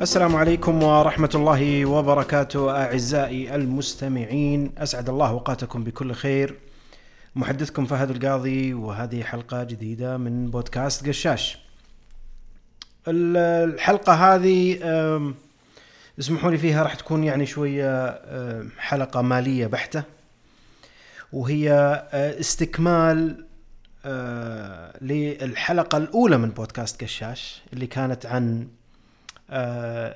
السلام عليكم ورحمة الله وبركاته أعزائي المستمعين. أسعد الله أوقاتكم بكل خير. محدثكم فهد القاضي وهذه حلقة جديدة من بودكاست قشاش. الحلقة هذه اسمحوا لي فيها راح تكون يعني شوية حلقة مالية بحتة. وهي أه، استكمال أه، للحلقة الأولى من بودكاست قشاش اللي كانت عن آه،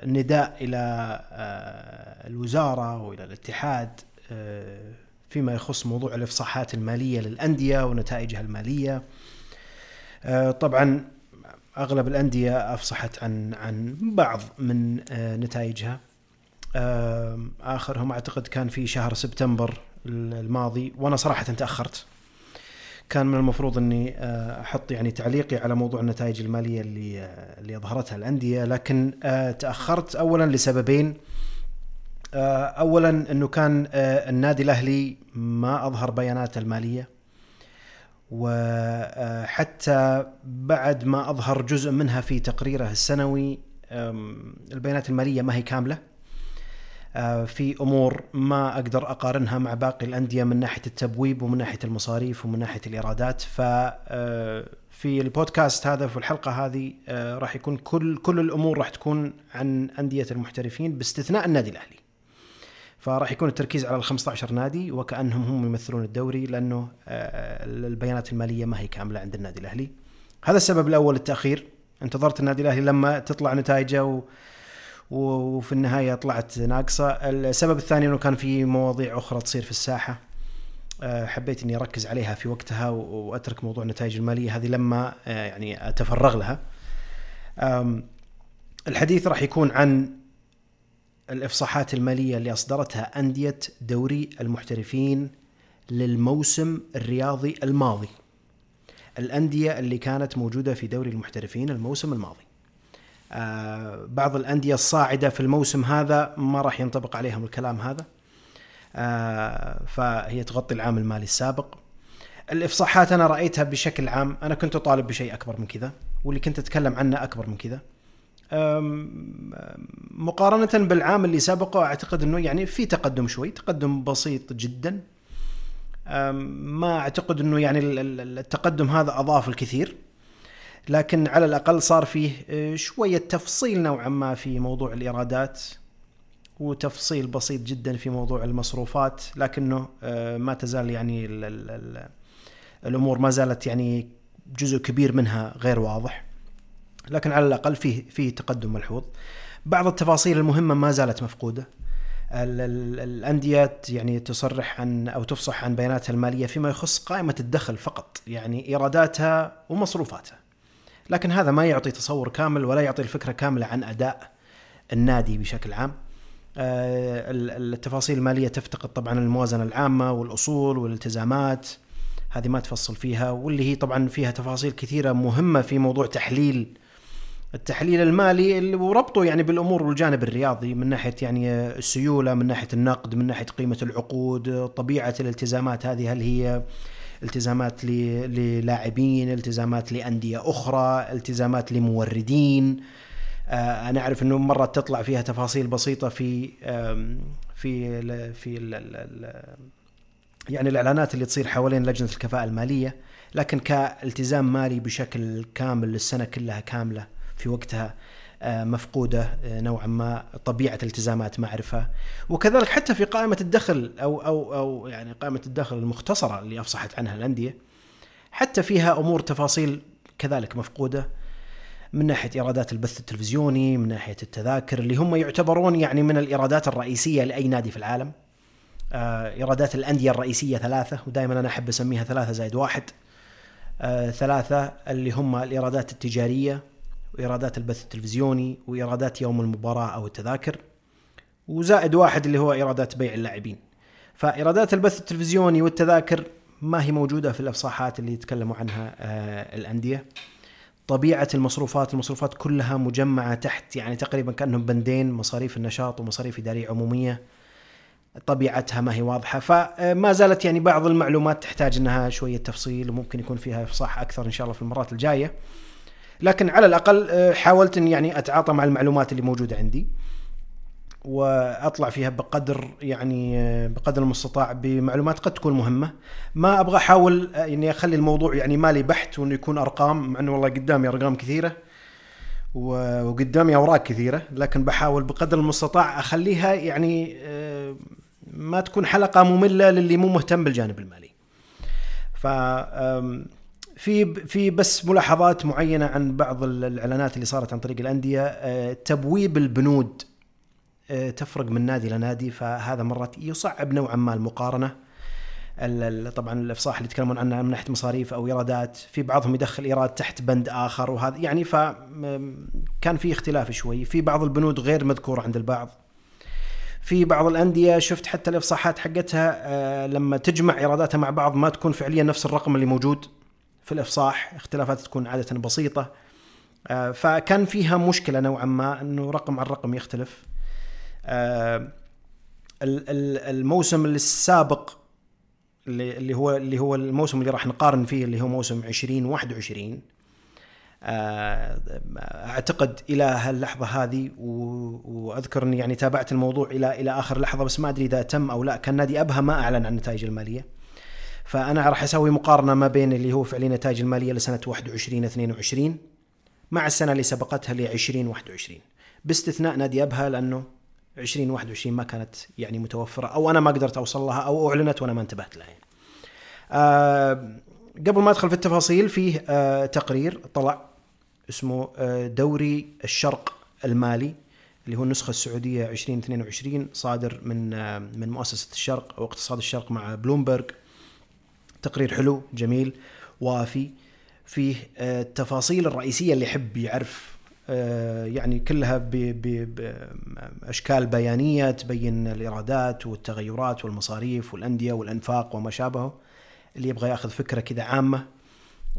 نداء إلى آه، الوزارة وإلى الاتحاد آه، فيما يخص موضوع الإفصاحات المالية للأندية ونتائجها المالية. آه، طبعا أغلب الأندية أفصحت عن عن بعض من آه، نتائجها. آه، آخرهم أعتقد كان في شهر سبتمبر الماضي وأنا صراحة تأخرت. كان من المفروض إني آه، أحط يعني تعليقي على موضوع النتائج المالية اللي آه، اللي اظهرتها الأندية. لكن آه، تأخرت اولا لسببين. اولا إنه كان النادي الأهلي ما أظهر بياناته المالية. وحتى بعد ما أظهر جزء منها في تقريره السنوي البيانات المالية ما هي كاملة. في أمور ما أقدر أقارنها مع باقي الأندية من ناحية التبويب ومن ناحية المصاريف ومن ناحية الإيرادات ف آه، في البودكاست هذا في الحلقة هذه آه، راح يكون كل كل الأمور راح تكون عن أندية المحترفين باستثناء النادي الأهلي. فراح يكون التركيز على ال 15 نادي وكأنهم هم يمثلون الدوري لأنه آه، البيانات المالية ما هي كاملة عند النادي الأهلي. هذا السبب الأول التأخير انتظرت النادي الأهلي لما تطلع نتائجه وفي النهاية طلعت ناقصة. السبب الثاني أنه كان في مواضيع أخرى تصير في الساحة. أه، حبيت أني أركز عليها في وقتها و- وأترك موضوع النتائج المالية هذه لما أه، يعني أتفرغ لها. الحديث راح يكون عن الإفصاحات المالية اللي أصدرتها أندية دوري المحترفين للموسم الرياضي الماضي. الأندية اللي كانت موجودة في دوري المحترفين الموسم الماضي. آه، بعض الأندية الصاعدة في الموسم هذا ما راح ينطبق عليهم الكلام هذا. آه، فهي تغطي العام المالي السابق. الإفصاحات أنا رأيتها بشكل عام أنا كنت أطالب بشيء أكبر من كذا واللي كنت أتكلم عنه أكبر من كذا. مقارنة بالعام اللي سبقه أعتقد أنه يعني في تقدم شوي تقدم بسيط جدا. ما أعتقد أنه يعني ال- ال- التقدم هذا أضاف الكثير. لكن على الأقل صار فيه آه، شوية تفصيل نوعا ما في موضوع الإيرادات وتفصيل بسيط جدا في موضوع المصروفات لكنه آه، ما تزال يعني ال ال ال الأمور ما زالت يعني جزء كبير منها غير واضح. لكن على الأقل فيه فيه تقدم ملحوظ. بعض التفاصيل المهمة ما زالت مفقودة. ال- ال- الانديه يعني تصرح عن أو تفصح عن بياناتها المالية فيما يخص قائمة الدخل فقط يعني إيراداتها ومصروفاتها. لكن هذا ما يعطي تصور كامل ولا يعطي الفكرة كاملة عن أداء النادي بشكل عام. آه، ال- التفاصيل المالية تفتقد طبعا الموازنة العامة والأصول والالتزامات هذه ما تفصل فيها واللي هي طبعا فيها تفاصيل كثيرة مهمة في موضوع تحليل التحليل المالي وربطه يعني بالأمور والجانب الرياضي من ناحية يعني السيولة من ناحية النقد من ناحية قيمة العقود طبيعة الالتزامات هذه هل هي التزامات للاعبين التزامات لأندية أخرى التزامات لموردين. آه، أنا أعرف إنه مرات تطلع فيها تفاصيل بسيطة في في في يعني الإعلانات اللي تصير حوالين لجنة الكفاءة المالية. لكن كالتزام مالي بشكل كامل للسنة كلها كاملة في وقتها مفقودة آه، نوعا ما طبيعة التزامات ما اعرفها وكذلك حتى في قائمة الدخل أو أو أو يعني قائمة الدخل المختصرة اللي أفصحت عنها الأندية حتى فيها أمور تفاصيل كذلك مفقودة من ناحية إيرادات البث التلفزيوني من ناحية التذاكر اللي هم يعتبرون يعني من الإيرادات الرئيسية لأي نادي في العالم. آه، إيرادات الأندية الرئيسية ثلاثة ودائما أنا أحب أسميها ثلاثة زائد واحد. آه، ثلاثة اللي هم الإيرادات التجارية وإيرادات البث التلفزيوني وإيرادات يوم المباراة أو التذاكر وزائد واحد اللي هو إيرادات بيع اللاعبين. فإيرادات البث التلفزيوني والتذاكر ما هي موجودة في الأفصاحات اللي يتكلموا عنها آه، الأندية. طبيعة المصروفات المصروفات كلها مجمعة تحت يعني تقريبا كأنهم بندين مصاريف النشاط ومصاريف إدارية عمومية. طبيعتها ما هي واضحة. فما زالت يعني بعض المعلومات تحتاج إنها شوية تفصيل وممكن يكون فيها إفصاح أكثر إن شاء الله في المرات الجاية. لكن على الأقل آه، حاولت إني يعني أتعاطى مع المعلومات اللي موجودة عندي وأطلع فيها بقدر يعني آه، بقدر المستطاع بمعلومات قد تكون مهمة ما أبغى أحاول آه، إني أخلي الموضوع يعني مالي بحت وإنه يكون أرقام مع إنه والله قدامي أرقام كثيرة وقدامي أوراق كثيرة لكن بحاول بقدر المستطاع أخليها يعني ما تكون حلقة مملة للي مو مهتم بالجانب المالي. ف في في بس ملاحظات معينة عن بعض ال- الإعلانات اللي صارت عن طريق الأندية. آه، تبويب البنود آه، تفرق من نادي لنادي فهذا مرات يصعب نوعا ما المقارنة. ال- ال- طبعا الإفصاح اللي يتكلمون عنها من ناحية مصاريف أو إيرادات في بعضهم يدخل إيراد تحت بند آخر وهذا يعني ف كان في اختلاف شوي. في بعض البنود غير مذكورة عند البعض. في بعض الأندية شفت حتى الإفصاحات حقتها آه، لما تجمع إيراداتها مع بعض ما تكون فعليا نفس الرقم اللي موجود. في الإفصاح اختلافات تكون عادة بسيطة. آه، فكان فيها مشكلة نوعا ما إنه رقم عن رقم يختلف. آه، ال- ال- الموسم السابق اللي هو اللي هو الموسم اللي راح نقارن فيه اللي هو موسم 2021 آه، أعتقد إلى هاللحظة هذه وأذكر إني يعني تابعت الموضوع إلى إلى آخر لحظة بس ما أدري إذا تم أو لا. كان نادي أبها ما أعلن عن النتائج المالية. فأنا راح أسوي مقارنة ما بين اللي هو فعليا النتائج المالية لسنة 21 22 مع السنة اللي سبقتها ل 2021 باستثناء نادي أبها لأنه 2021 ما كانت يعني متوفرة أو أنا ما قدرت أوصل لها أو أعلنت وأنا ما انتبهت لها يعني. آه قبل ما أدخل في التفاصيل فيه آه تقرير طلع اسمه آه دوري الشرق المالي اللي هو النسخة السعودية 2022 صادر من آه من مؤسسة الشرق أو اقتصاد الشرق مع بلومبرج تقرير حلو جميل وافي. فيه آه، التفاصيل الرئيسية اللي يحب يعرف آه، يعني كلها بأشكال بيانية تبين الإيرادات والتغيرات والمصاريف والأندية والأنفاق وما شابهه. اللي يبغى ياخذ فكرة كذا عامة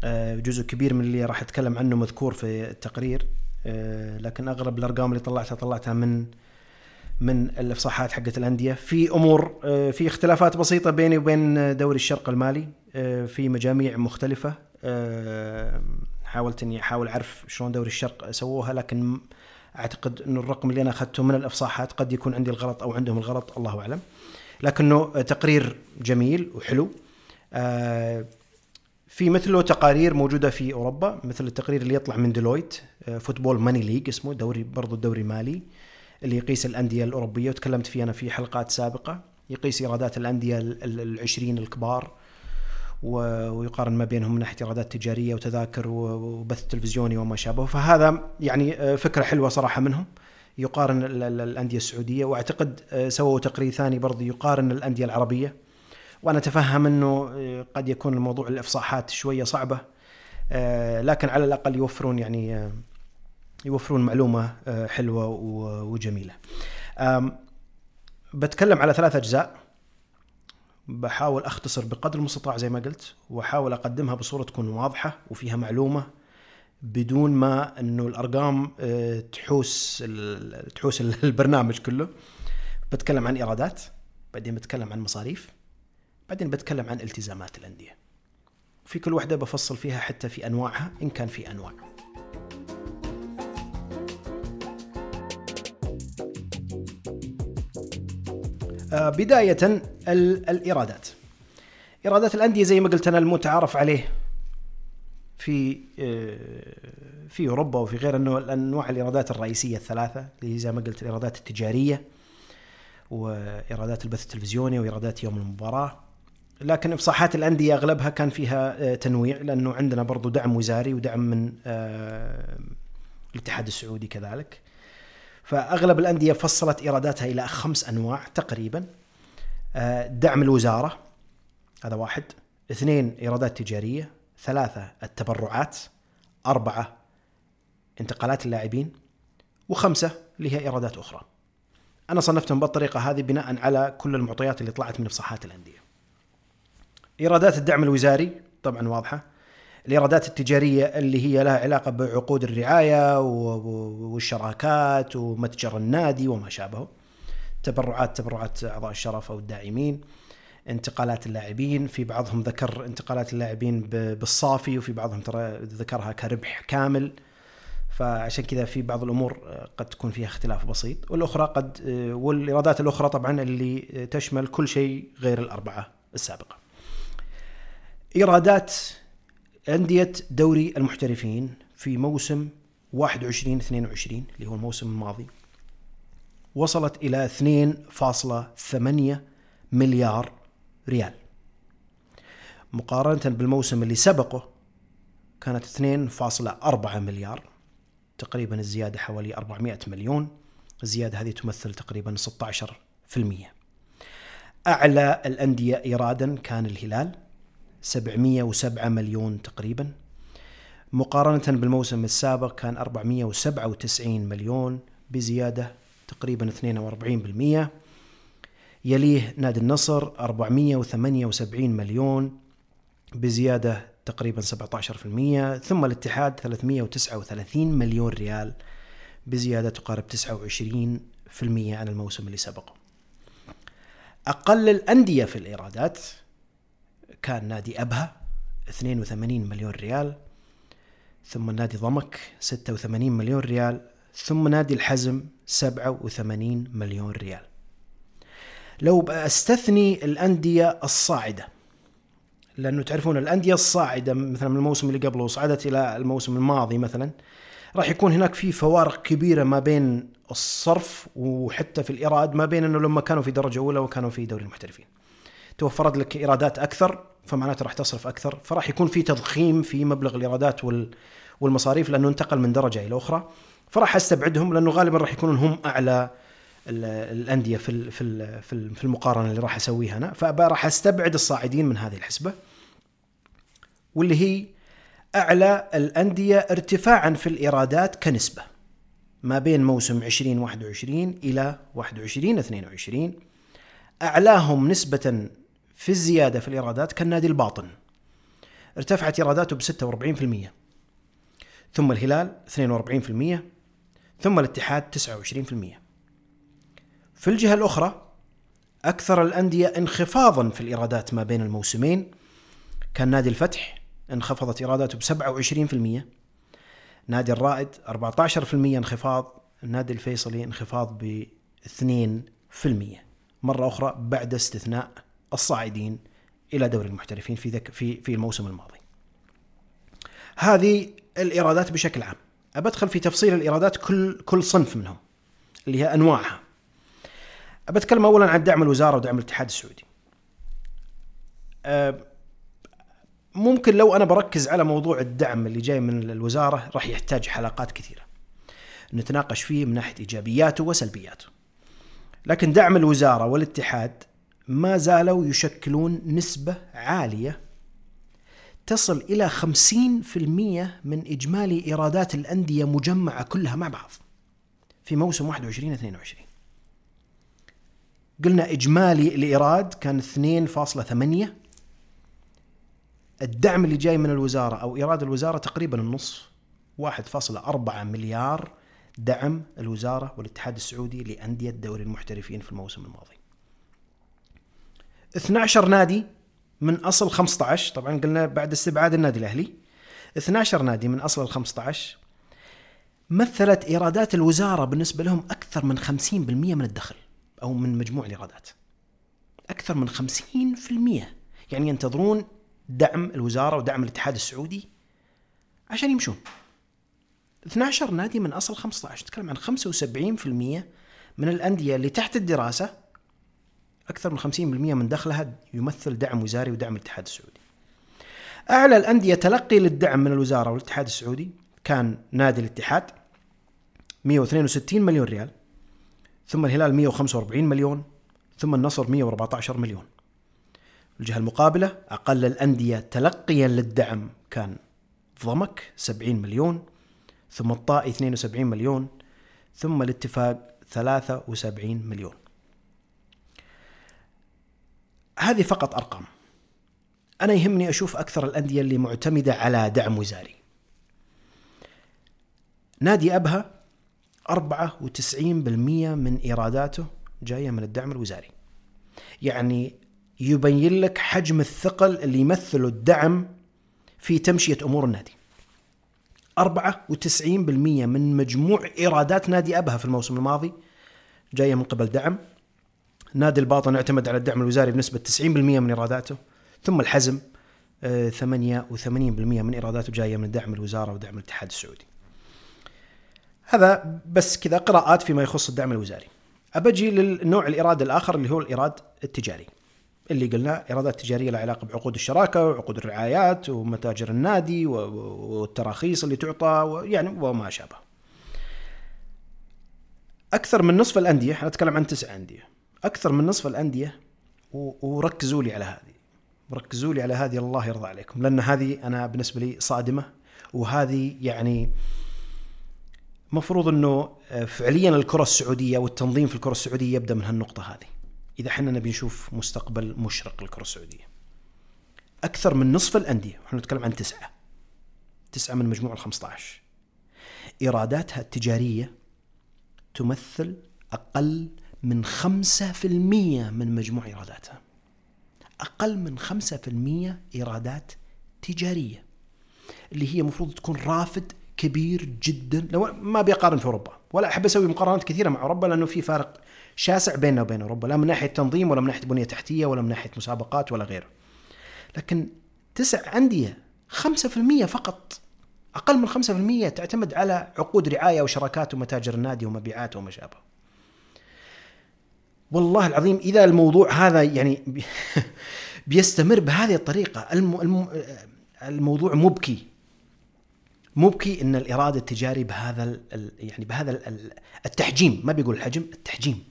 آه، جزء كبير من اللي راح اتكلم عنه مذكور في التقرير لكن اغلب الأرقام اللي طلعتها طلعتها من من الإفصاحات حقت الأندية. في أمور آه، في اختلافات بسيطة بيني وبين دوري الشرق المالي آه، في مجاميع مختلفة. آه، حاولت إني أحاول أعرف شلون دوري الشرق سووها لكن أعتقد إنه الرقم اللي أنا أخذته من الإفصاحات قد يكون عندي الغلط أو عندهم الغلط الله أعلم. لكنه تقرير جميل وحلو. في مثله تقارير موجودة في أوروبا مثل التقرير اللي يطلع من ديلويت Football Money League اسمه دوري برضو الدوري مالي. اللي يقيس الأندية الأوروبية وتكلمت فيه أنا في حلقات سابقة يقيس إيرادات الأندية ال- ال- العشرين الكبار ويقارن ما بينهم من ناحية إيرادات تجارية وتذاكر وبث تلفزيوني وما شابه. فهذا يعني آه، فكرة حلوة صراحة منهم. يقارن ال- ال- الأندية السعودية وأعتقد آه، سووا تقرير ثاني برضه يقارن الأندية العربية. وأنا أتفهم إنه آه، قد يكون الموضوع الإفصاحات شوية صعبة لكن على الأقل يوفرون يعني يوفرون معلومة آه، حلوة وجميلة. بتكلم على ثلاث أجزاء بحاول أختصر بقدر المستطاع زي ما قلت وأحاول أقدمها بصورة تكون واضحة وفيها معلومة بدون ما إنه الأرقام آه، تحوس تحوس البرنامج كله. بتكلم عن إيرادات بعدين بتكلم عن مصاريف بعدين بتكلم عن التزامات الأندية. في كل واحدة بفصل فيها حتى في أنواعها إن كان في أنواع. بداية ال- الإيرادات. إيرادات الأندية زي ما قلت أنا المتعارف عليه في آه، في أوروبا وفي غير أنه الأنواع الإيرادات الرئيسية الثلاثة اللي زي ما قلت الإيرادات التجارية وإيرادات البث التلفزيوني وإيرادات يوم المباراة. لكن إفصاحات الأندية أغلبها كان فيها آه، تنويع لأنه عندنا برضو دعم وزاري ودعم من آه، الاتحاد السعودي كذلك. فأغلب الأندية فصلت إيراداتها إلى خمس أنواع تقريبا. آه، دعم الوزارة هذا واحد. اثنين إيرادات تجارية. ثلاثة التبرعات. أربعة انتقالات اللاعبين. وخمسة اللي هي إيرادات أخرى. أنا صنفتهم بالطريقة هذه بناء على كل المعطيات اللي طلعت من افصاحات الأندية. إيرادات الدعم الوزاري طبعا واضحة. الإيرادات التجارية اللي هي لها علاقة بعقود الرعاية والشراكات ومتجر النادي وما شابهه تبرعات تبرعات أعضاء الشرف أو الداعمين انتقالات اللاعبين في بعضهم ذكر انتقالات اللاعبين بالصافي وفي بعضهم ترى ذكرها كربح كامل. فعشان كذا في بعض الأمور آه، قد تكون فيها اختلاف بسيط. والأخرى قد آه، والإيرادات الأخرى طبعا اللي تشمل كل شيء غير الأربعة السابقة. إيرادات أندية دوري المحترفين في موسم 21 22 اللي هو الموسم الماضي وصلت إلى 2.8 مليار ريال. مقارنة بالموسم اللي سبقه كانت 2.4 مليار تقريبا الزيادة حوالي 400 مليون. الزيادة هذه تمثل تقريبا 16% أعلى الأندية إيرادا كان الهلال. 707 مليون تقريبا. مقارنة بالموسم السابق كان 497 مليون بزيادة تقريبا 42% يليه نادي النصر 478 مليون بزيادة تقريبا 17% ثم الاتحاد 339 مليون ريال بزيادة تقارب 29% عن الموسم اللي سبقه. أقل الأندية في الإيرادات كان نادي أبها 82 مليون ريال ثم نادي ضمك 86 مليون ريال ثم نادي الحزم 87 مليون ريال. لو استثني الأندية الصاعدة لأنه تعرفون الأندية الصاعدة مثلا من الموسم اللي قبله وصعدت إلى الموسم الماضي مثلا راح يكون هناك في فوارق كبيرة ما بين الصرف وحتى في الإيراد ما بين أنه لما كانوا في درجة أولى وكانوا في دوري المحترفين. توفرت لك إيرادات أكثر فمعناته راح تصرف أكثر فراح يكون في تضخيم في مبلغ الإيرادات والمصاريف لأنه انتقل من درجة إلى أخرى. فراح أستبعدهم لأنه غالبا راح يكونون هم أعلى الأندية في في في المقارنة اللي راح أسويها أنا. فراح أستبعد الصاعدين من هذه الحسبة واللي هي أعلى الأندية ارتفاعا في الإيرادات كنسبة ما بين موسم 2021 إلى 21 22 أعلاهم نسبة في الزيادة في الإيرادات كان نادي الباطن. ارتفعت إيراداته ب 46% ثم الهلال 42% ثم الاتحاد 29% في الجهة الأخرى أكثر الأندية انخفاضا في الإيرادات ما بين الموسمين. كان نادي الفتح انخفضت إيراداته ب 27% نادي الرائد 14% انخفاض. النادي الفيصلي انخفاض ب 2% مرة أخرى بعد استثناء الصاعدين إلى دوري المحترفين في ذك في في الموسم الماضي. هذه الإيرادات بشكل عام. أبدخل في تفصيل الإيرادات كل كل صنف منهم اللي هي أنواعها. بتكلم اولا عن دعم الوزارة ودعم الاتحاد السعودي. أه، ممكن لو أنا بركز على موضوع الدعم اللي جاي من الوزارة راح يحتاج حلقات كثيرة. نتناقش فيه من ناحية إيجابياته وسلبياته. لكن دعم الوزارة والاتحاد ما زالوا يشكلون نسبة عالية تصل إلى 50% من إجمالي إيرادات الأندية مجمعة كلها مع بعض. في موسم 21 22 قلنا إجمالي الإيراد كان 2.8 الدعم اللي جاي من الوزارة أو إيراد الوزارة تقريبا النصف 1.4 مليار دعم الوزارة والاتحاد السعودي لأندية دوري المحترفين في الموسم الماضي 12 نادي من أصل 15 طبعا قلنا بعد استبعاد النادي الأهلي. 12 نادي من أصل ال 15 مثلت إيرادات الوزارة بالنسبة لهم أكثر من 50% من الدخل أو من مجموع الإيرادات. أكثر من 50% يعني ينتظرون دعم الوزارة ودعم الاتحاد السعودي عشان يمشون. 12 نادي من أصل 15 نتكلم عن 75% من الأندية اللي تحت الدراسة أكثر من 50% من دخلها يمثل دعم وزاري ودعم الاتحاد السعودي. أعلى الأندية تلقي للدعم من الوزارة والاتحاد السعودي كان نادي الاتحاد 162 مليون ريال ثم الهلال 145 مليون ثم النصر 114 مليون الجهة المقابلة أقل الأندية تلقيا للدعم كان ضمك 70 مليون ثم الطائي 72 مليون ثم الاتفاق 73 مليون هذه فقط أرقام أنا يهمني أشوف أكثر الأندية اللي معتمدة على دعم وزاري نادي أبها 94% من إيراداته جاية من الدعم الوزاري. يعني يبين لك حجم الثقل اللي يمثله الدعم في تمشية أمور النادي. 94% من مجموع إيرادات نادي أبها في الموسم الماضي جاية من قبل دعم نادي الباطن اعتمد على الدعم الوزاري بنسبة 90% من ايراداته ثم الحزم 88% من ايراداته جاية من دعم الوزارة ودعم الاتحاد السعودي. هذا بس كذا قراءات فيما يخص الدعم الوزاري. ابجي للنوع الإيراد الآخر اللي هو الإيراد التجاري. اللي قلنا إيرادات تجارية لها علاقة بعقود الشراكة وعقود الرعايات ومتاجر النادي والتراخيص اللي تعطى يعني وما شابه. أكثر من نصف الأندية إحنا نتكلم عن تسع أندية أكثر من نصف الأندية وركزوا لي على هذه ركزوا لي على هذه الله يرضى عليكم لأن هذه أنا بالنسبة لي صادمة وهذه يعني مفروض إنه فعليا الكرة السعودية والتنظيم في الكرة السعودية يبدأ من هالنقطة هذه إذا إحنا نبي نشوف مستقبل مشرق للكرة السعودية. أكثر من نصف الأندية إحنا نتكلم عن تسعة تسعة من مجموع ال 15 إيراداتها التجارية تمثل أقل من 5% من مجموع إيراداتها. أقل من 5% إيرادات تجارية اللي هي المفروض تكون رافد كبير جدا. لو ما بيقارن في أوروبا ولا أحب أسوي مقارنات كثيرة مع أوروبا لأنه في فارق شاسع بيننا وبين أوروبا لا من ناحية تنظيم ولا من ناحية بنية تحتية ولا من ناحية مسابقات ولا غيره. لكن تسع أندية 5% فقط أقل من 5% تعتمد على عقود رعاية وشراكات ومتاجر النادي ومبيعات وما شابه والله العظيم إذا الموضوع هذا يعني بيستمر بهذه الطريقة. الموضوع مبكي. مبكي إن الايراد التجاري بهذا يعني بهذا التحجيم ما بيقول الحجم التحجيم.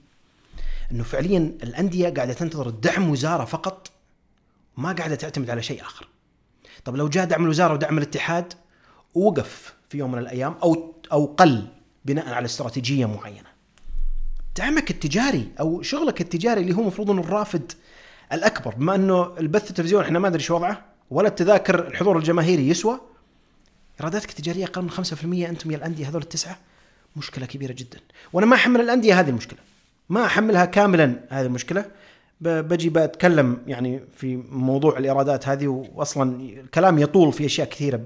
إنه فعليا الأندية قاعدة تنتظر دعم وزارة فقط ما قاعدة تعتمد على شيء آخر. طب لو جاء دعم الوزارة ودعم الاتحاد وقف في يوم من الأيام أو أو قل بناء على استراتيجية معينة. دعمك التجاري أو شغلك التجاري اللي هو المفروض إنه الرافد الأكبر. بما إنه البث التلفزيوني إحنا ما ندري شو وضعه ولا التذاكر الحضور الجماهيري يسوى إيراداتك التجارية أقل من 5% أنتم يا الأندية هذول التسعة مشكلة كبيرة جدا. وأنا ما أحمل الأندية هذه المشكلة. ما أحملها كاملا هذه المشكلة. بجي بتكلم يعني في موضوع الإيرادات هذه واصلا الكلام يطول في أشياء كثيرة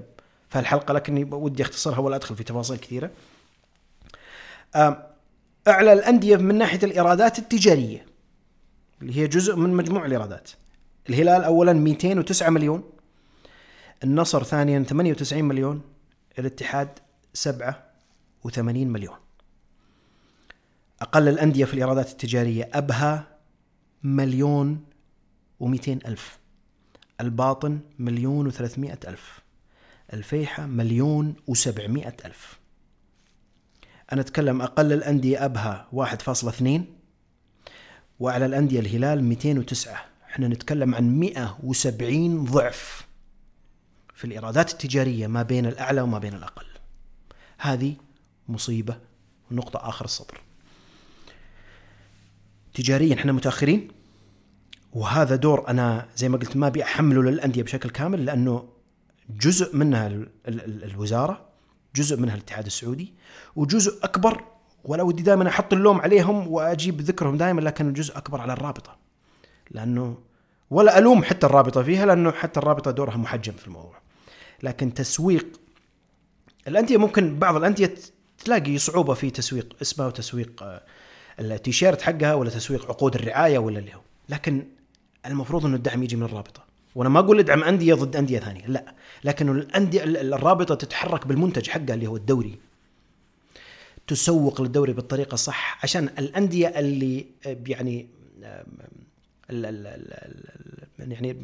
في الحلقة لكني ودي أختصرها ولا أدخل في تفاصيل كثيرة. أعلى الأندية من ناحية الإيرادات التجارية اللي هي جزء من مجموع الإيرادات. الهلال اولا 209 مليون النصر ثانيا 98 مليون الاتحاد 87 مليون. أقل الأندية في الإيرادات التجارية أبها مليون ومئتين ألف. الباطن مليون وثلاثمائة ألف. الفيحة مليون وسبعمائة ألف. أنا أتكلم أقل الأندية أبها 1.2 وأعلى الأندية الهلال 209 إحنا نتكلم عن 170 ضعف في الإيرادات التجارية ما بين الأعلى وما بين الأقل. هذه مصيبة نقطة آخر السطر تجاريا إحنا متأخرين وهذا دور أنا زي ما قلت ما أبي أحمله للأندية بشكل كامل لأنه جزء منها الوزارة جزء منها الاتحاد السعودي وجزء أكبر ولا ودي دائما أحط اللوم عليهم وأجيب ذكرهم دائما لكن الجزء أكبر على الرابطة. لأنه ولا ألوم حتى الرابطة فيها لأنه حتى الرابطة دورها محجم في الموضوع. لكن تسويق الأندية ممكن بعض الأندية تلاقي صعوبة في تسويق اسمها وتسويق آه، التيشيرت حقها ولا تسويق عقود الرعاية ولا اللي هو. لكن المفروض إنه الدعم يجي من الرابطة. وأنا ما أقول إدعم أندية ضد أندية ثانية لا. لكن الأندية الرابطة تتحرك بالمنتج حقها اللي هو الدوري. تسوق للدوري بالطريقة الصح عشان الأندية اللي يعني يعني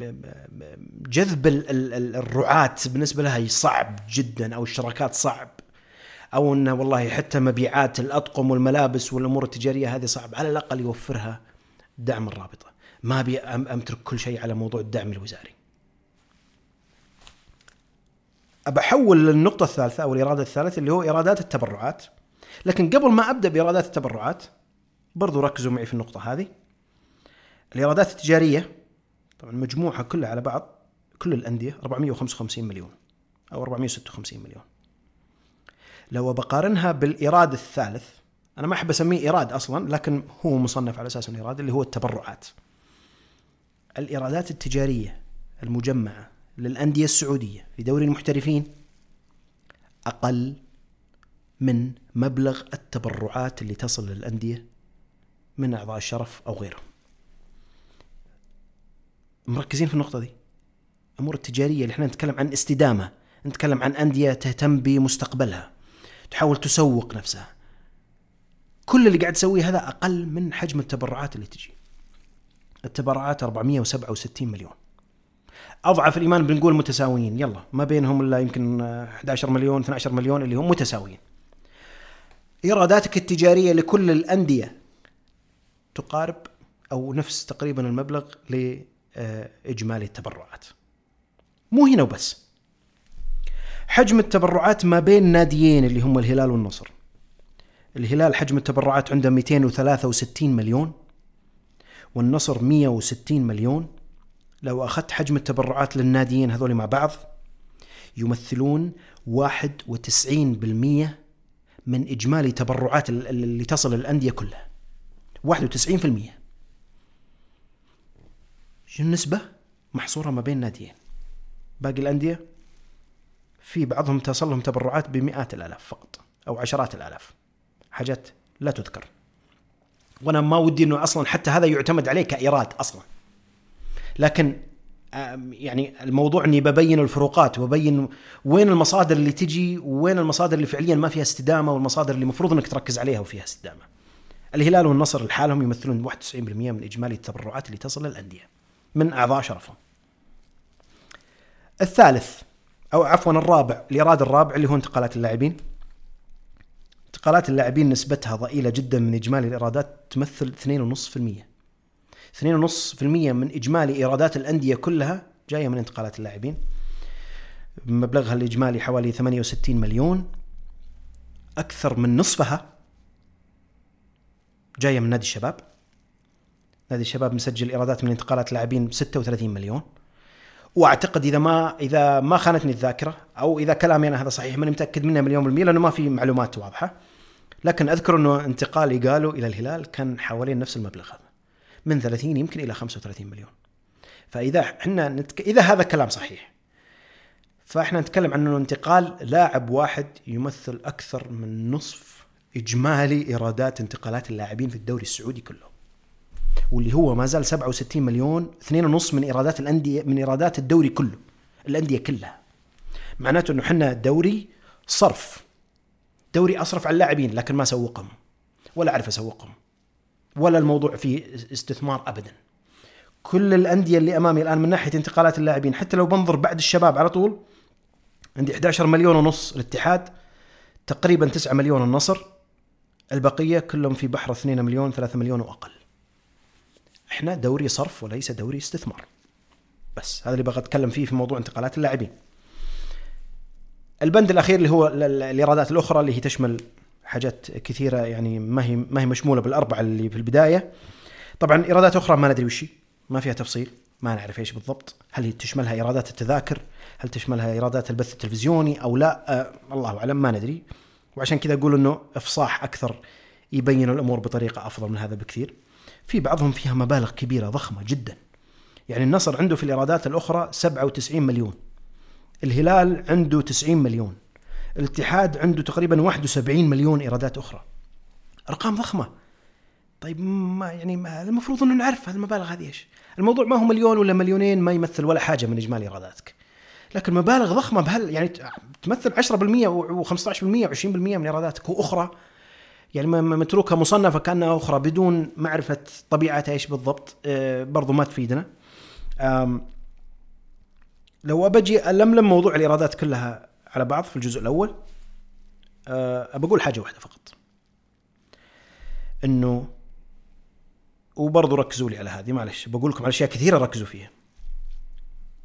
جذب الرعاة بالنسبة لها صعب جدا أو الشراكات صعب. أو إنه والله حتى مبيعات الأطقم والملابس والأمور التجارية هذه صعب على الأقل يوفرها دعم الرابطة. ما أبي أمترك كل شيء على موضوع الدعم الوزاري. أبحول للنقطة الثالثة أو الإرادة الثالثة اللي هو إيرادات التبرعات. لكن قبل ما أبدأ بإيرادات التبرعات برضو ركزوا معي في النقطة هذه. الإيرادات التجارية طبعا مجموعها كلها على بعض كل الأندية 455 مليون أو 456 مليون. لو بقارنها بالإيراد الثالث أنا ما أحب أسميه إيراد أصلا لكن هو مصنف على أساس إيراد اللي هو التبرعات. الإيرادات التجارية المجمعة للأندية السعودية في دوري المحترفين أقل من مبلغ التبرعات اللي تصل للأندية من أعضاء الشرف أو غيرهم. مركزين في النقطة دي. الأمور التجارية اللي إحنا نتكلم عن استدامة نتكلم عن أندية تهتم بمستقبلها تحاول تسوق نفسها. كل اللي قاعد تسويه هذا أقل من حجم التبرعات اللي تجي. التبرعات 467 مليون. أضعف الإيمان بنقول متساويين. يلا ما بينهم إلا يمكن 11 مليون 12 مليون اللي هم متساويين. إيراداتك التجارية لكل الأندية تقارب أو نفس تقريبا المبلغ لإجمالي التبرعات. مو هنا وبس. حجم التبرعات ما بين ناديين اللي هم الهلال والنصر. الهلال حجم التبرعات عنده 263 مليون. والنصر 160 مليون. لو أخذت حجم التبرعات للناديين هذول مع بعض يمثلون 91% من إجمالي تبرعات اللي تصل للأندية كلها. 91% شو النسبة؟ محصورة ما بين ناديين؟ باقي الأندية؟ في بعضهم تصل لهم تبرعات بمئات الآلاف فقط أو عشرات الآلاف. حاجات لا تذكر. وأنا ما ودي إنه أصلا حتى هذا يعتمد عليه كإيراد أصلا لكن يعني الموضوع إني ببين الفروقات وببين وين المصادر اللي تجي وين المصادر اللي فعليا ما فيها استدامة والمصادر اللي المفروض إنك تركز عليها وفيها استدامة. الهلال والنصر لحالهم يمثلون 91% من إجمالي التبرعات اللي تصل للأندية من اعضاء شرفهم. الثالث أو عفوا الرابع الإيراد الرابع اللي هو انتقالات اللاعبين. انتقالات اللاعبين نسبتها ضئيلة جدا من إجمالي الإيرادات تمثل 2.5%. 2.5% من إجمالي إيرادات الأندية كلها جاية من انتقالات اللاعبين. مبلغها الإجمالي حوالي 68 مليون. أكثر من نصفها جاية من نادي الشباب. نادي الشباب مسجل إيرادات من انتقالات لاعبين 36 مليون. وأعتقد إذا ما إذا ما خانتني الذاكرة أو إذا كلامي أنا هذا صحيح ماني متأكد منه مليون بالمية لأنه ما في معلومات واضحة. لكن أذكر أنه انتقال قالوا إلى الهلال كان حوالين نفس المبلغ هذا من 30 يمكن إلى 35 مليون. فإذا إحنا نتك... إذا هذا كلام صحيح. فإحنا نتكلم عن أنه انتقال لاعب واحد يمثل أكثر من نصف إجمالي إيرادات انتقالات اللاعبين في الدوري السعودي كله. واللي هو ما زال 67 مليون 2.5 من إيرادات الأندية من إيرادات الدوري كله الأندية كلها. معناته أنه إحنا دوري صرف. دوري أصرف على اللاعبين لكن ما اسوقهم ولا أعرف أسوقهم ولا الموضوع فيه استثمار ابدا. كل الأندية اللي أمامي الآن من ناحية انتقالات اللاعبين حتى لو بنظر بعد الشباب على طول عندي 11 مليون ونص الاتحاد تقريبا 9 مليون النصر البقية كلهم في بحر 2 مليون 3 مليون وأقل. إحنا دوري صرف وليس دوري استثمار. بس هذا اللي بغى أتكلم فيه في موضوع انتقالات اللاعبين. البند الأخير اللي هو الإيرادات الأخرى اللي هي تشمل حاجات كثيرة يعني ما هي ما هي مشمولة بالأربعة اللي في البداية. طبعا إيرادات أخرى ما ندري وش ما فيها تفصيل ما نعرف إيش بالضبط. هل تشملها إيرادات التذاكر؟ هل تشملها إيرادات البث التلفزيوني أو لا؟ آه الله أعلم ما ندري. وعشان كذا أقول إنه إفصاح أكثر يبين الأمور بطريقة أفضل من هذا بكثير. في بعضهم فيها مبالغ كبيرة ضخمة جدا. يعني النصر عنده في الإيرادات الأخرى 97 مليون. الهلال عنده 90 مليون. الاتحاد عنده تقريبا 71 مليون إيرادات أخرى. أرقام ضخمة. طيب ما يعني ما المفروض إنه نعرف المبالغ هذه إيش؟ الموضوع ما هو مليون ولا مليونين ما يمثل ولا حاجة من إجمالي إيراداتك. لكن مبالغ ضخمة بهال يعني تمثل 10% و15% و20% من إيراداتك وأخرى. يعني متروكة مصنفة كأنها أخرى بدون معرفة طبيعتها إيش بالضبط آه، برضو ما تفيدنا. لو ابجي ألملم موضوع الإيرادات كلها على بعض في الجزء الأول أه بقول حاجة واحدة فقط. إنه وبرضه ركزوا لي على هذه معلش بقول لكم على أشياء كثيرة ركزوا فيها.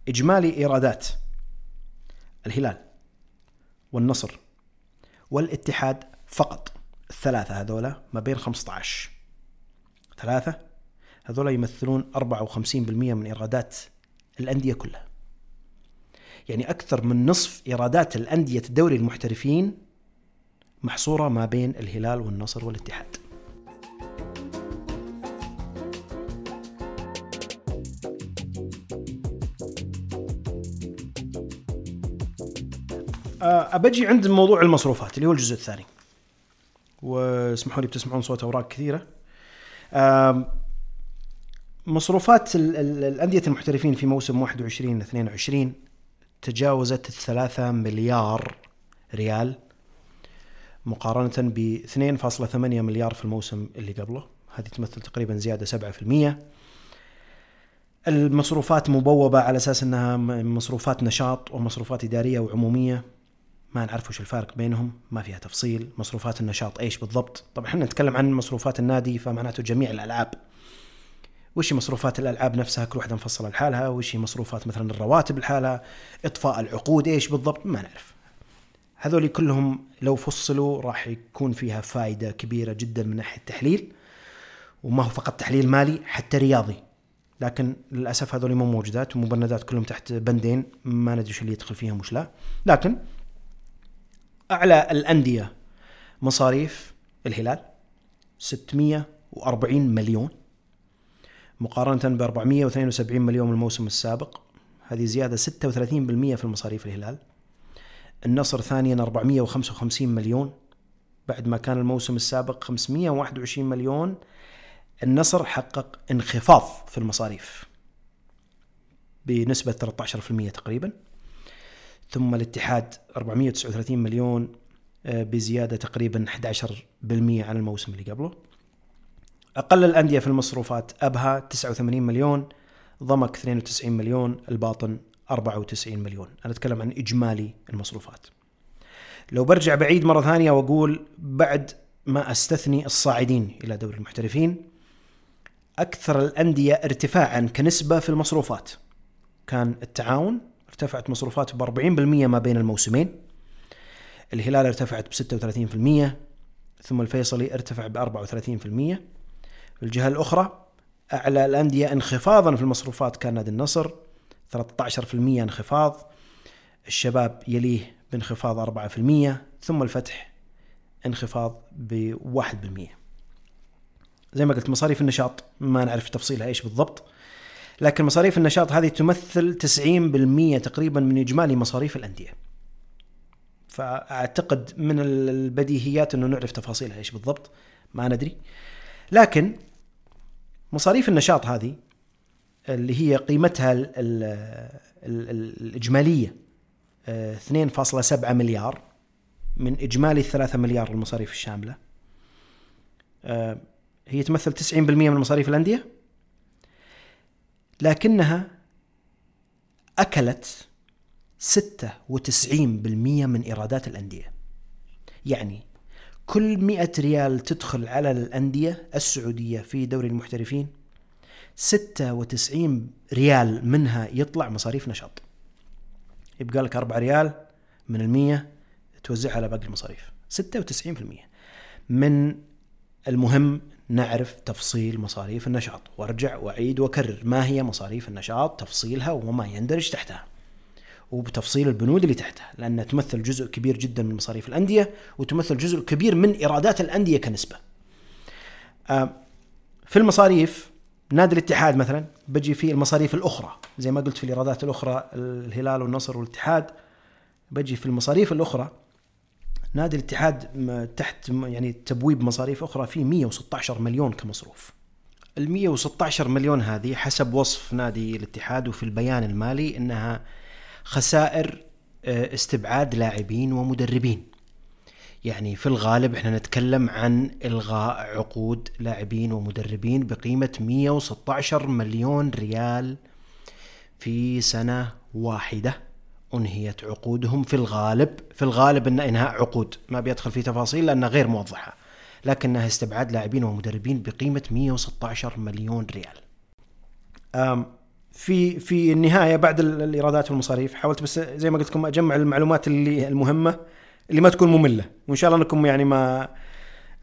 إجمالي إيرادات الهلال والنصر والاتحاد فقط الثلاثة هذولا ما بين 15 ثلاثة هذولا يمثلون 54% من إيرادات الأندية كلها. يعني أكثر من نصف إيرادات الأندية الدوري المحترفين محصورة ما بين الهلال والنصر والاتحاد. آه، أبجي عند موضوع المصروفات اللي هو الجزء الثاني. واسمحوا لي بتسمعون صوت أوراق كثيرة. آم، مصروفات ال- ال- الأندية المحترفين في موسم 21 22 تجاوزت الثلاثة مليار ريال مقارنة ب 2.8 مليار في الموسم اللي قبله. هذه تمثل تقريبا زيادة 7% المصروفات مبوبة على أساس أنها مصروفات نشاط ومصروفات إدارية وعمومية. ما نعرف وش الفارق بينهم ما فيها تفصيل. مصروفات النشاط إيش بالضبط؟ طبعا إحنا نتكلم عن مصروفات النادي فمعناته جميع الألعاب. وش مصروفات الألعاب نفسها؟ كل واحدة مفصلة لحالها. وش مصروفات مثلا الرواتب لحالها؟ إطفاء العقود؟ إيش بالضبط؟ ما نعرف. هذول كلهم لو فصلوا راح يكون فيها فائده كبيرة جدا من ناحية التحليل. وما هو فقط تحليل مالي حتى رياضي. لكن للأسف هذول مو موجودات ومبندات كلهم تحت بندين. ما ندري اللي يدخل فيهم وش لا. لكن أعلى الأندية مصاريف الهلال 640 مليون. مقارنة ب 472 مليون الموسم السابق. هذه زيادة 36% في المصاريف الهلال. النصر ثانيا 455 مليون. بعد ما كان الموسم السابق 521 مليون. النصر حقق انخفاض في المصاريف بنسبة 13% تقريبا. ثم الاتحاد 439 مليون آه، بزيادة تقريبا 11% عن الموسم اللي قبله. أقل الأندية في المصروفات أبها 89 مليون ضمك 92 مليون الباطن 94 مليون. أنا أتكلم عن إجمالي المصروفات. لو برجع بعيد مرة ثانية وأقول بعد ما أستثني الصاعدين إلى دوري المحترفين أكثر الأندية ارتفاعا كنسبة في المصروفات كان التعاون ارتفعت مصروفاته ب 40% ما بين الموسمين. الهلال ارتفعت ب 36% ثم الفيصلي ارتفع ب 34% الجهة الأخرى أعلى الأندية انخفاضا في المصروفات كان نادي النصر 13% انخفاض الشباب يليه بانخفاض 4% ثم الفتح انخفاض ب 1% زي ما قلت مصاريف النشاط ما نعرف تفصيلها إيش بالضبط لكن مصاريف النشاط هذه تمثل 90% تقريبا من إجمالي مصاريف الأندية. فأعتقد من البديهيات إنه نعرف تفاصيلها إيش بالضبط ما ندري. لكن مصاريف النشاط هذه اللي هي قيمتها ال ال ال ال الإجمالية آه، 2.7 مليار من إجمالي 3 مليار المصاريف الشاملة. آه، هي تمثل 90% من مصاريف الأندية لكنها أكلت 96% من إيرادات الأندية. يعني كل 100 ريال تدخل على الأندية السعودية في دوري المحترفين 96 ريال منها يطلع مصاريف نشاط. يبقى لك 4 ريال من المية توزعها على باقي المصاريف 96% من المهم نعرف تفصيل مصاريف النشاط. وأرجع وأعيد وأكرر ما هي مصاريف النشاط؟ تفصيلها وما يندرج تحتها. وبتفصيل البنود اللي تحتها لأنها تمثل جزء كبير جدا من مصاريف الأندية وتمثل جزء كبير من إيرادات الأندية كنسبة. آه، في المصاريف نادي الاتحاد مثلا بجي في المصاريف الأخرى. زي ما قلت في الإيرادات الأخرى الهلال والنصر والاتحاد بجي في المصاريف الأخرى. نادي الاتحاد تحت يعني تبويب مصاريف أخرى في 116 مليون كمصروف. ال 116 مليون هذه حسب وصف نادي الاتحاد وفي البيان المالي إنها خسائر آه، استبعاد لاعبين ومدربين. يعني في الغالب إحنا نتكلم عن إلغاء عقود لاعبين ومدربين بقيمة 116 مليون ريال في سنة واحدة أنهيت عقودهم في الغالب في الغالب إن إنهاء عقود ما بيدخل في تفاصيل لأنها غير موضحة لكنها استبعاد لاعبين ومدربين بقيمة 116 مليون ريال. في في النهاية بعد ال- الإيرادات والمصاريف حاولت بس زي ما قلت لكم أجمع المعلومات اللي المهمة اللي ما تكون مملة وإن شاء الله أنكم يعني ما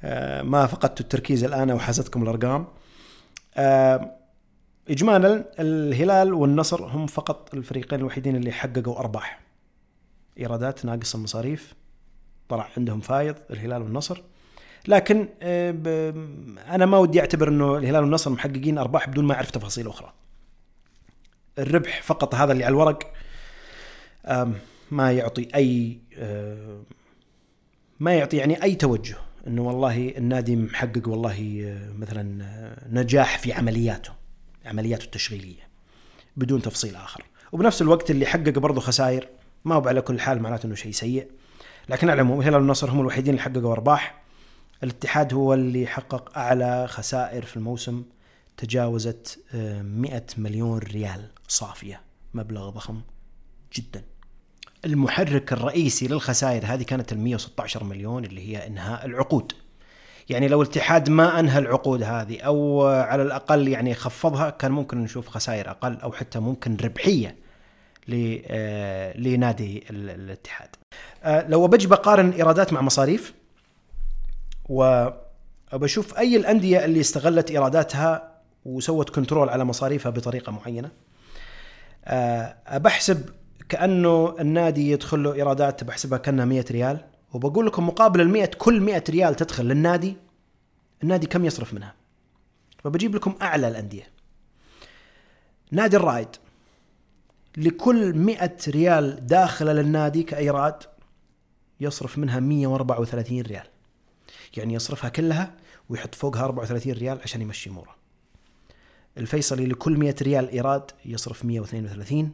آه، ما فقدتوا التركيز الآن أو حازتكم الأرقام. آه، اجمالا الهلال والنصر هم فقط الفريقين الوحيدين اللي حققوا أرباح. إيرادات ناقص المصاريف طلع عندهم فايض الهلال والنصر. لكن آه، أنا ما ودي أعتبر إنه الهلال والنصر محققين أرباح بدون ما أعرف تفاصيل أخرى. الربح فقط هذا اللي على الورق ما يعطي أي آه، ما يعطي يعني أي توجه إنه والله النادي محقق والله آه، مثلا آه، نجاح في عملياته عملياته التشغيلية بدون تفصيل آخر. وبنفس الوقت اللي حقق برضه خسائر ما هو على كل حال معناته إنه شيء سيء. لكن على العموم الهلال والنصر هم الوحيدين اللي حققوا أرباح. الاتحاد هو اللي حقق أعلى خسائر في الموسم تجاوزت 100 مليون ريال. صافية مبلغ ضخم جدا المحرك الرئيسي للخسائر هذه كانت ال 116 مليون اللي هي إنهاء العقود يعني لو الاتحاد ما أنهى العقود هذه أو على الأقل يعني خفضها كان ممكن نشوف خسائر أقل أو حتى ممكن ربحية لنادي الاتحاد. لو بجي بقارن إيرادات مع مصاريف وبشوف أي الأندية اللي استغلت إيراداتها وسوت كنترول على مصاريفها بطريقة معينة. بحسب كأنه النادي يدخل له إيرادات بحسبها كأنها 100 ريال وبقول لكم مقابل ال 100 كل 100 ريال تدخل للنادي النادي كم يصرف منها؟ فبجيب لكم أعلى الأندية. نادي الرائد. لكل 100 ريال داخلة للنادي كايراد يصرف منها 134 ريال. يعني يصرفها كلها ويحط فوقها 34 ريال عشان يمشي اموره الفيصلي لكل 100 ريال إيراد يصرف 132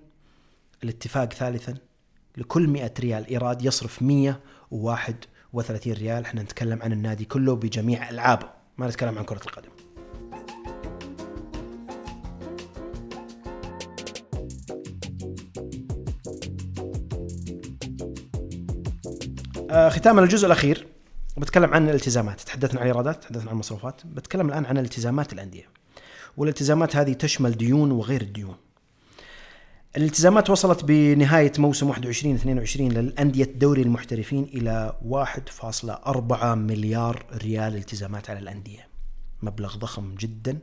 الاتفاق ثالثا لكل 100 ريال إيراد يصرف 131 ريال. إحنا نتكلم عن النادي كله بجميع ألعابه ما نتكلم عن كرة القدم. آه ختاما الجزء الأخير بتكلم عن الالتزامات. تحدثنا عن الإيرادات تحدثنا عن المصروفات بتكلم الآن عن التزامات الأندية. والالتزامات هذه تشمل ديون وغير الديون الالتزامات وصلت بنهاية موسم 21 22 للأندية دوري المحترفين إلى 1.4 مليار ريال التزامات على الأندية. مبلغ ضخم جدا.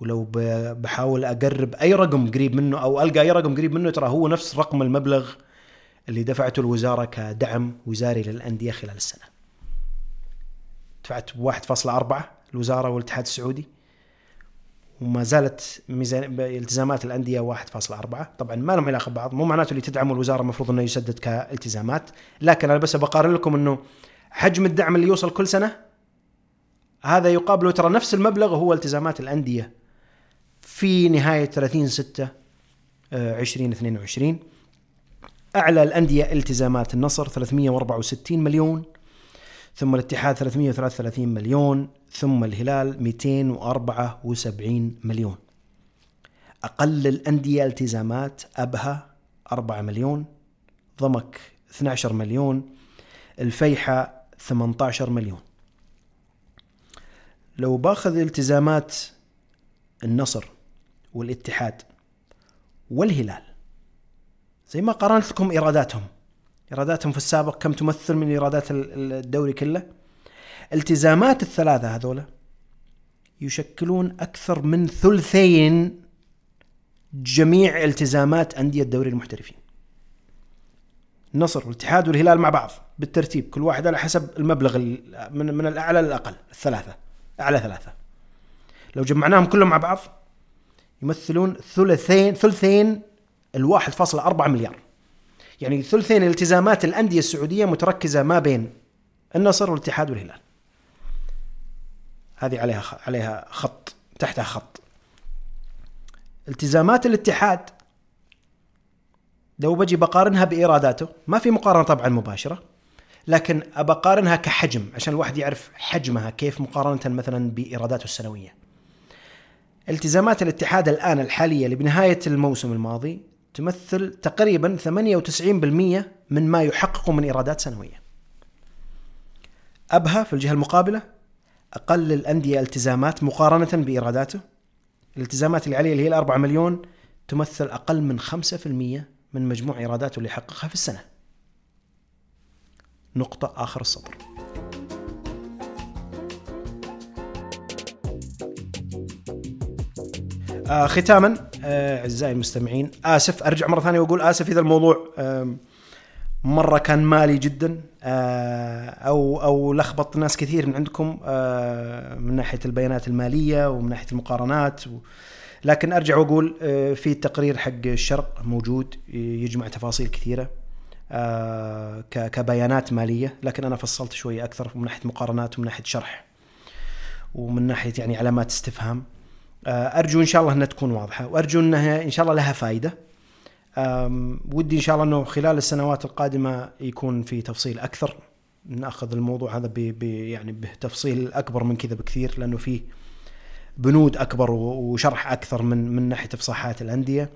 ولو بحاول أقرب أي رقم قريب منه أو ألقى أي رقم قريب منه ترى هو نفس رقم المبلغ اللي دفعته الوزارة كدعم وزاري للأندية خلال السنة. دفعت 1.4 الوزارة والاتحاد السعودي. وما زالت ميزان التزامات الأندية 1.4 طبعا ما لهم علاقة ببعض مو معناته اللي تدعمه الوزارة المفروض إنه يسدد كالتزامات. لكن أنا بس بقارن لكم إنه حجم الدعم اللي يوصل كل سنة هذا يقابله ترى نفس المبلغ هو التزامات الأندية في نهاية 30 6 2022 أعلى الأندية التزامات النصر 364 مليون. ثم الاتحاد 333 مليون ثم الهلال 274 مليون. أقل الأندية التزامات أبها 4 مليون ضمك 12 مليون الفيحة 18 مليون. لو باخذ التزامات النصر والاتحاد والهلال زي ما قارنت لكم إيراداتهم إيراداتهم في السابق كم تمثل من إيرادات الدوري كله. التزامات الثلاثة هذولا يشكلون أكثر من ثلثين جميع التزامات أندية دوري المحترفين. النصر والاتحاد والهلال مع بعض بالترتيب كل واحد على حسب المبلغ من من الأعلى للأقل الثلاثة أعلى ثلاثة. لو جمعناهم كلهم مع بعض يمثلون ثلثين ثلثين ال 1.4 مليار. يعني ثلثين التزامات الأندية السعودية متركزة ما بين النصر والاتحاد والهلال. هذه عليها عليها خط تحتها خط. التزامات الاتحاد لو بجي بقارنها بإيراداته ما في مقارنة طبعا مباشرة لكن ابقارنها كحجم عشان الواحد يعرف حجمها كيف مقارنة مثلا بإيراداته السنوية. التزامات الاتحاد الآن الحالية اللي بنهايه الموسم الماضي تمثل تقريبا 98% من ما يحققه من إيرادات سنوية. أبها في الجهة المقابلة أقل الأندية التزامات مقارنة بإيراداته. الالتزامات اللي عليه اللي هي ال 4 مليون تمثل أقل من 5% من مجموع إيراداته اللي يحققها في السنة. نقطة آخر السطر. آه ختاما آه أعزائي المستمعين آسف أرجع مرة ثانية وأقول آسف إذا الموضوع آه مرة كان مالي جدا آه أو أو لخبط ناس كثير من عندكم آه من ناحية البيانات المالية ومن ناحية المقارنات و لكن أرجع وأقول آه في تقرير حق الشرق موجود يجمع تفاصيل كثيرة آه، كبيانات مالية لكن أنا فصلت شوي أكثر من ناحية مقارنات ومن ناحية شرح ومن ناحية يعني علامات استفهام. أرجو إن شاء الله إنها تكون واضحة وأرجو إنها إن شاء الله لها فائده ودي إن شاء الله إنه خلال السنوات القادمة يكون في تفصيل أكثر. نأخذ الموضوع هذا ب يعني بتفصيل أكبر من كذا بكثير لأنه فيه بنود أكبر وشرح أكثر من من ناحية إفصاحات الأندية.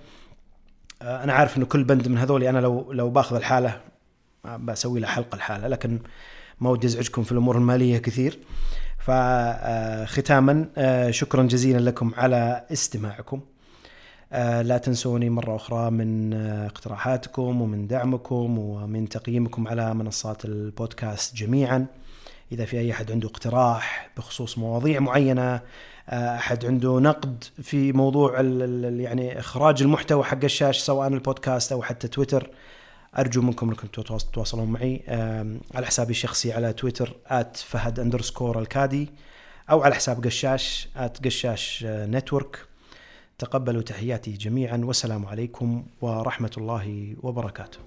آه، أنا عارف إنه كل بند من هذول أنا لو لو باخذ الحالة آه، بسوي له حلقه الحالة لكن ما ودي أزعجكم في الأمور المالية كثير. فختاما آه، شكرا جزيلا لكم على استماعكم. لا تنسوني مرة أخرى من اقتراحاتكم ومن دعمكم ومن تقييمكم على منصات البودكاست جميعا. إذا في أي أحد عنده اقتراح بخصوص مواضيع معينة أحد عنده نقد في موضوع يعني إخراج المحتوى حق الشاشة سواء البودكاست أو حتى تويتر أرجو منكم أنكم تتواصلون معي على حسابي الشخصي على تويتر @فهد underscore الكادي أو على حساب قشاش @قشاش نتورك تقبلوا تحياتي جميعا والسلام عليكم ورحمة الله وبركاته.